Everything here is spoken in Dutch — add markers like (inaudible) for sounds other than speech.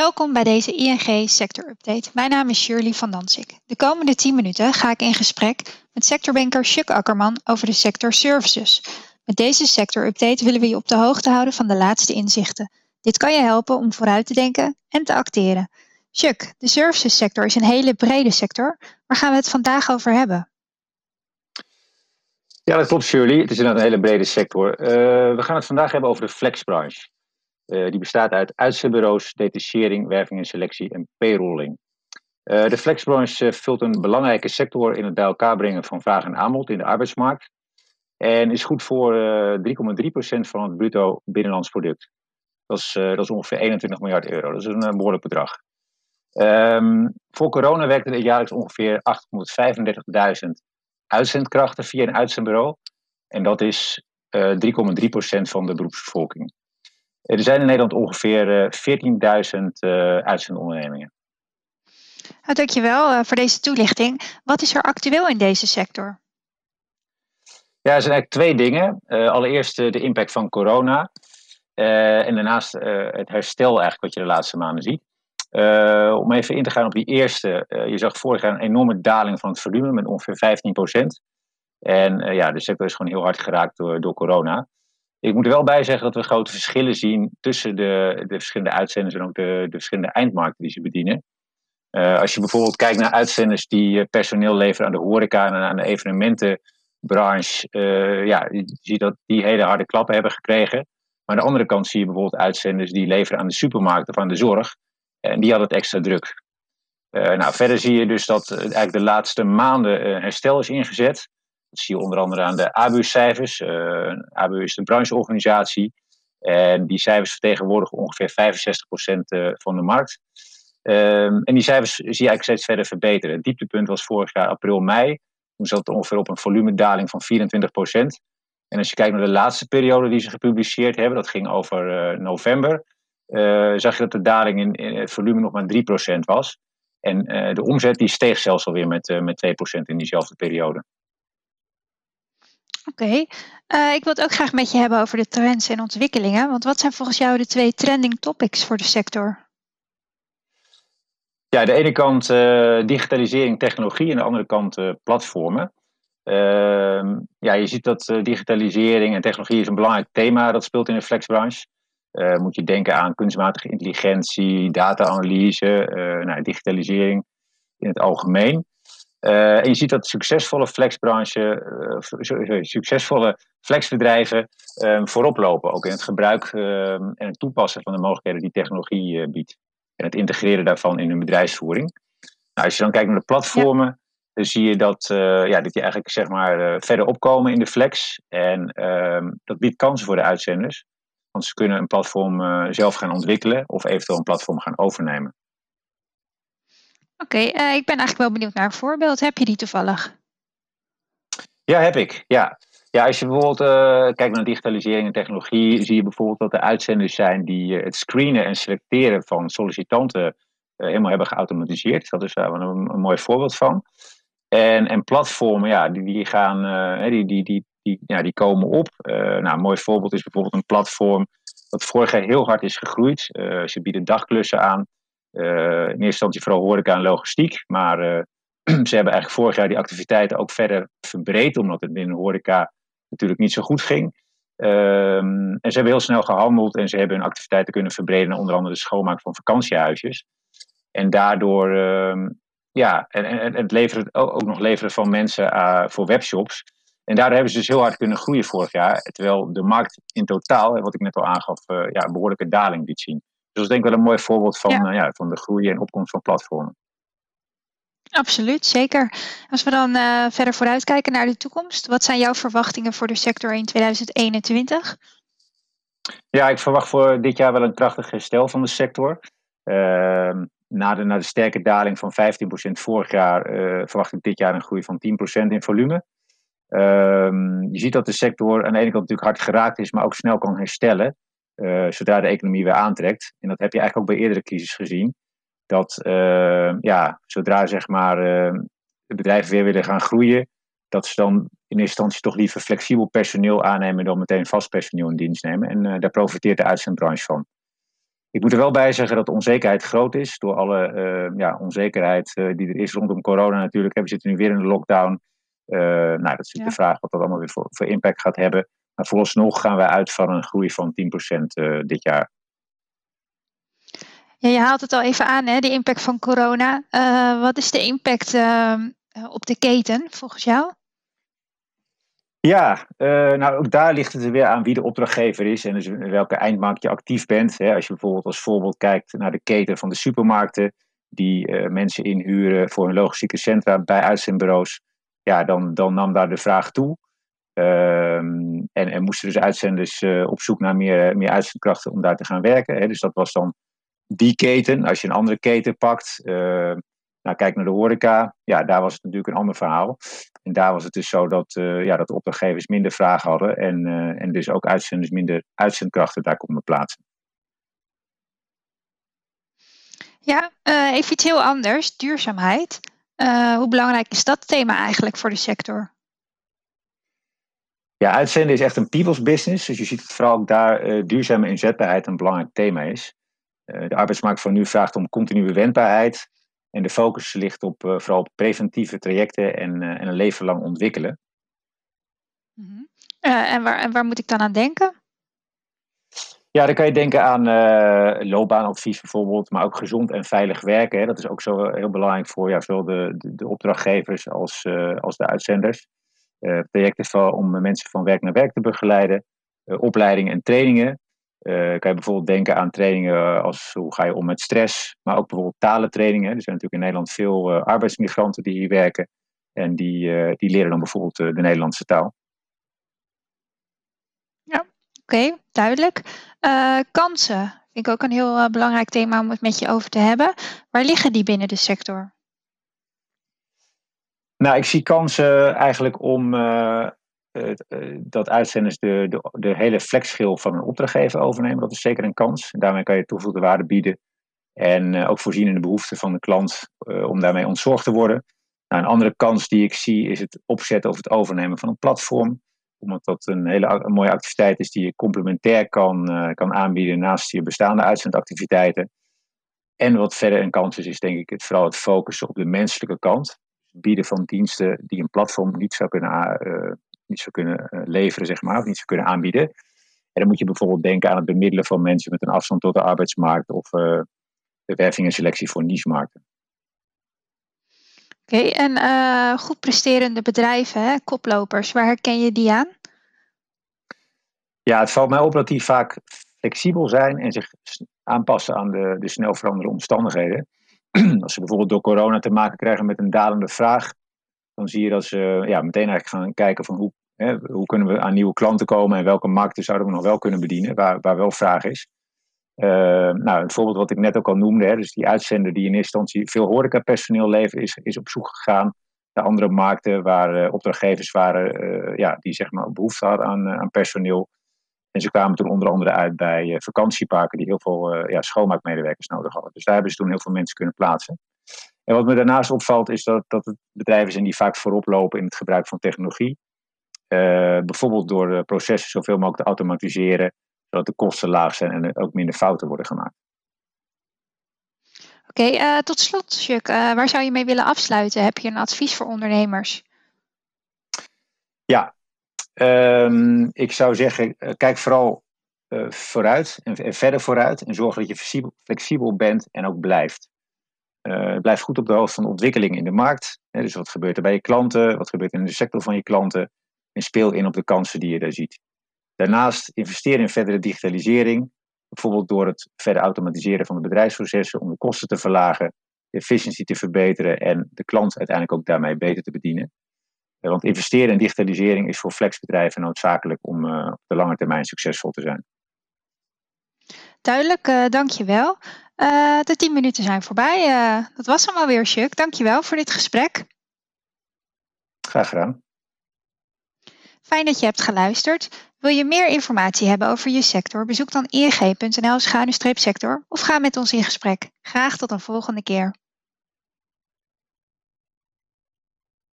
Welkom bij deze ING Sector Update. Mijn naam is Shirley van Dansik. De komende 10 minuten ga ik in gesprek met sectorbanker Chuck Akkerman over de sector services. Met deze sector update willen we je op de hoogte houden van de laatste inzichten. Dit kan je helpen om vooruit te denken en te acteren. Chuck, de services sector is een hele brede sector. Waar gaan we het vandaag over hebben? Ja, dat klopt Shirley. Het is inderdaad een hele brede sector. Uh, we gaan het vandaag hebben over de flexbranche. Uh, die bestaat uit uitzendbureaus, detachering, werving en selectie en payrolling. Uh, de flexbranche vult een belangrijke sector in het bij elkaar brengen van vraag en aanbod in de arbeidsmarkt. En is goed voor 3,3% van het bruto binnenlands product. Dat is, dat is ongeveer 21 miljard euro. Dat is een behoorlijk bedrag. Um, voor corona werkten er jaarlijks ongeveer 835.000 uitzendkrachten via een uitzendbureau. En dat is uh, 3,3% van de beroepsbevolking. Er zijn in Nederland ongeveer 14.000 uh, uitzendondernemingen. Nou, dankjewel uh, voor deze toelichting. Wat is er actueel in deze sector? Ja, er zijn eigenlijk twee dingen. Uh, allereerst de impact van corona. Uh, en daarnaast het herstel eigenlijk wat je de laatste maanden ziet. Om even in te gaan op die eerste. Je zag vorig jaar een enorme daling van het volume met ongeveer 15%. En ja, de sector is gewoon heel hard geraakt door, door corona. Ik moet er wel bij zeggen dat we grote verschillen zien tussen de, de verschillende uitzenders en ook de, de verschillende eindmarkten die ze bedienen. als je bijvoorbeeld kijkt naar uitzenders die personeel leveren aan de horeca en aan de evenementenbranche, ja, je ziet dat die hele harde klappen hebben gekregen. Maar aan de andere kant zie je bijvoorbeeld uitzenders die leveren aan de supermarkt of aan de zorg. En die had het extra druk. Uh, nou, verder zie je dus dat eigenlijk de laatste maanden uh, herstel is ingezet. Dat zie je onder andere aan de ABU-cijfers. Uh, ABU is de brancheorganisatie. En die cijfers vertegenwoordigen ongeveer 65% van de markt. Um, en die cijfers zie je eigenlijk steeds verder verbeteren. Het dieptepunt was vorig jaar april-mei. Toen zat het ongeveer op een volumedaling van 24%. En als je kijkt naar de laatste periode die ze gepubliceerd hebben, dat ging over november uh, zag je dat de daling in, het volume nog maar 3% was. En de omzet die steeg zelfs alweer met, met 2% in diezelfde periode. Oké, okay. ik wil het ook graag met je hebben over de trends en ontwikkelingen. Want wat zijn volgens jou de twee trending topics voor de sector? Ja, de ene kant digitalisering, technologie en de andere kant platformen. Ehm, ja, je ziet dat digitalisering en technologie is een belangrijk thema dat speelt in de flexbranche. Uh, moet je denken aan kunstmatige intelligentie, data-analyse, uh, nou, digitalisering in het algemeen. Uh, en je ziet dat succesvolle flexbranche, sorry, succesvolle flexbedrijven um, voorop lopen. Ook in het gebruik um, en het toepassen van de mogelijkheden die technologie biedt. En het integreren daarvan in hun bedrijfsvoering. Nou, als je dan kijkt naar de platformen, ja. dan zie je dat, ja, dat die eigenlijk zeg maar, verder opkomen in de flex. En um, dat biedt kansen voor de uitzenders. Want ze kunnen een platform zelf gaan ontwikkelen of eventueel een platform gaan overnemen. Oké, uh, ik ben eigenlijk wel benieuwd naar een voorbeeld. Heb je die toevallig? Ja, heb ik. Ja. Ja, als je bijvoorbeeld uh, kijkt naar digitalisering en technologie, zie je bijvoorbeeld dat er uitzenders zijn die het screenen en selecteren van sollicitanten helemaal hebben geautomatiseerd. Dat is daar een, mooi voorbeeld van. En, en platformen, ja, die, die gaan, die, die, die die, ja, die komen op. Nou, een mooi voorbeeld is bijvoorbeeld een platform dat vorig jaar heel hard is gegroeid. Ze bieden dagklussen aan. Uh, in eerste instantie vooral horeca en logistiek. Maar (clears throat) ze hebben eigenlijk vorig jaar die activiteiten ook verder verbreed, omdat het in de horeca natuurlijk niet zo goed ging. Um, en ze hebben heel snel gehandeld en ze hebben hun activiteiten kunnen verbreden, onder andere de schoonmaak van vakantiehuisjes. En daardoor, um, ja, en, het leveren, ook nog leveren van mensen uh, voor webshops. En daar hebben ze dus heel hard kunnen groeien vorig jaar. Terwijl de markt in totaal, wat ik net al aangaf, ja, een behoorlijke daling liet zien. Dus dat is denk ik wel een mooi voorbeeld van, ja. Uh, ja, van de groei en opkomst van platformen. Absoluut, zeker. Als we dan uh, verder vooruitkijken naar de toekomst, wat zijn jouw verwachtingen voor de sector in 2021? Ja, ik verwacht voor dit jaar wel een krachtig herstel van de sector. Ehm, na, de, na de sterke daling van 15% vorig jaar verwacht ik dit jaar een groei van 10% in volume. Um, je ziet dat de sector aan de ene kant natuurlijk hard geraakt is, maar ook snel kan herstellen. Uh, zodra de economie weer aantrekt. En dat heb je eigenlijk ook bij eerdere crisis gezien. Dat uh, ja, zodra zeg maar, uh, de bedrijven weer willen gaan groeien, dat ze dan in eerste instantie toch liever flexibel personeel aannemen dan meteen vast personeel in dienst nemen. En daar profiteert de uitzendbranche van. Ik moet er wel bij zeggen dat de onzekerheid groot is. Door alle ja, onzekerheid die er is rondom corona natuurlijk. We zitten nu weer in de lockdown. nou, dat is natuurlijk de vraag wat dat allemaal weer voor, voor impact gaat hebben. Maar vooralsnog gaan wij uit van een groei van 10% dit jaar. Ja, je haalt het al even aan, hè, de impact van corona. Uh, wat is de impact uh, op de keten volgens jou? Ja, uh, nou ook daar ligt het er weer aan wie de opdrachtgever is en dus welke eindmarkt je actief bent. Hè. Als je bijvoorbeeld als voorbeeld kijkt naar de keten van de supermarkten, die mensen inhuren voor hun logistieke centra bij uitzendbureaus, ja, dan, dan nam daar de vraag toe. Ehm, en, en moesten dus uitzenders op zoek naar meer, meer uitzendkrachten om daar te gaan werken. Hè. Dus dat was dan die keten. Als je een andere keten pakt, uh, nou, kijk naar de horeca, ja, daar was het natuurlijk een ander verhaal. En daar was het dus zo dat, uh, ja, dat opdrachtgevers minder vragen hadden en, en dus ook uitzenders minder uitzendkrachten daar konden plaatsen. Ja, even iets heel anders, duurzaamheid. hoe belangrijk is dat thema eigenlijk voor de sector? Ja, uitzenden is echt een people's business. Dus je ziet het vooral ook daar duurzame inzetbaarheid een belangrijk thema is. Eh, de arbeidsmarkt van nu vraagt om continue wendbaarheid. En de focus ligt op, uh, vooral op preventieve trajecten en, en een leven lang ontwikkelen. Mm en, waar, en waar moet ik dan aan denken? Ja, dan kan je denken aan loopbaanadvies bijvoorbeeld, maar ook gezond en veilig werken. Hè. Dat is ook zo heel belangrijk voor ja, zowel de, de, de opdrachtgevers als, als de uitzenders. Projecten om mensen van werk naar werk te begeleiden, opleidingen en trainingen. Uh, kan je bijvoorbeeld denken aan trainingen als hoe ga je om met stress, maar ook bijvoorbeeld talentrainingen. Er zijn natuurlijk in Nederland veel arbeidsmigranten die hier werken en die, die leren dan bijvoorbeeld de Nederlandse taal. Ja, oké, duidelijk. kansen vind ik ook een heel belangrijk thema om het met je over te hebben. Waar liggen die binnen de sector? Nou, ik zie kansen eigenlijk om eh, dat uitzenders de, de, de hele flexschil van een opdrachtgever overnemen. Dat is zeker een kans. daarmee kan je toegevoegde waarde bieden. En uh, ook voorzien in de behoeften van de klant om daarmee ontzorgd te worden. Nou, een andere kans die ik zie is het opzetten of het overnemen van een platform. Omdat dat een hele mooie activiteit is die je complementair kan, kan aanbieden naast je bestaande uitzendactiviteiten. En wat verder een kans is, is denk ik het, vooral het focussen op de menselijke kant. Bieden van diensten die een platform niet zou kunnen niet zou kunnen eh, leveren, zeg maar, of niet zou kunnen aanbieden. En dan moet je bijvoorbeeld denken aan het bemiddelen van mensen met een afstand tot de arbeidsmarkt of uh, de werving en selectie voor niche-markten. Oké, en uh, goed presterende bedrijven, hè, koplopers, waar herken je die aan? Ja, het valt mij op dat die vaak flexibel zijn en zich aanpassen aan de, de snel veranderende omstandigheden. (clears throat) Als ze bijvoorbeeld door corona te maken krijgen met een dalende vraag, dan zie je dat ze ja, meteen eigenlijk gaan kijken van hoe Hè, hoe kunnen we aan nieuwe klanten komen en welke markten zouden we nog wel kunnen bedienen, waar, waar wel vraag is. Uh, nou, een voorbeeld wat ik net ook al noemde, hè, dus die uitzender die in eerste instantie veel horecapersoneel levert, is, is op zoek gegaan naar andere markten waar uh, opdrachtgevers waren uh, ja, die zeg maar behoefte hadden aan, aan personeel. En ze kwamen toen onder andere uit bij vakantieparken die heel veel ja, schoonmaakmedewerkers nodig hadden. Dus daar hebben ze toen heel veel mensen kunnen plaatsen. En wat me daarnaast opvalt is dat, dat het bedrijven zijn die vaak voorop lopen in het gebruik van technologie. Uh, bijvoorbeeld door de processen zoveel mogelijk te automatiseren, zodat de kosten laag zijn en er ook minder fouten worden gemaakt. Oké, okay, uh, tot slot, Chuck, uh, waar zou je mee willen afsluiten? Heb je een advies voor ondernemers? Ja, um, ik zou zeggen, kijk vooral vooruit en, verder vooruit en zorg dat je flexibel, bent en ook blijft. blijf goed op de hoogte van de ontwikkeling in de markt. Hè, dus wat gebeurt er bij je klanten? Wat gebeurt er in de sector van je klanten? en speel in op de kansen die je daar ziet. Daarnaast investeer in verdere digitalisering, bijvoorbeeld door het verder automatiseren van de bedrijfsprocessen om de kosten te verlagen, de efficiëntie te verbeteren en de klant uiteindelijk ook daarmee beter te bedienen. Eh, want investeren in digitalisering is voor flexbedrijven noodzakelijk om uh, op de lange termijn succesvol te zijn. Duidelijk, uh, dankjewel. Uh, de tien minuten zijn voorbij. Uh, dat was hem alweer, Chuck. Dankjewel voor dit gesprek. Graag gedaan. Fijn dat je hebt geluisterd. Wil je meer informatie hebben over je sector? Bezoek dan ing.nl-sector of ga met ons in gesprek. Graag tot een volgende keer.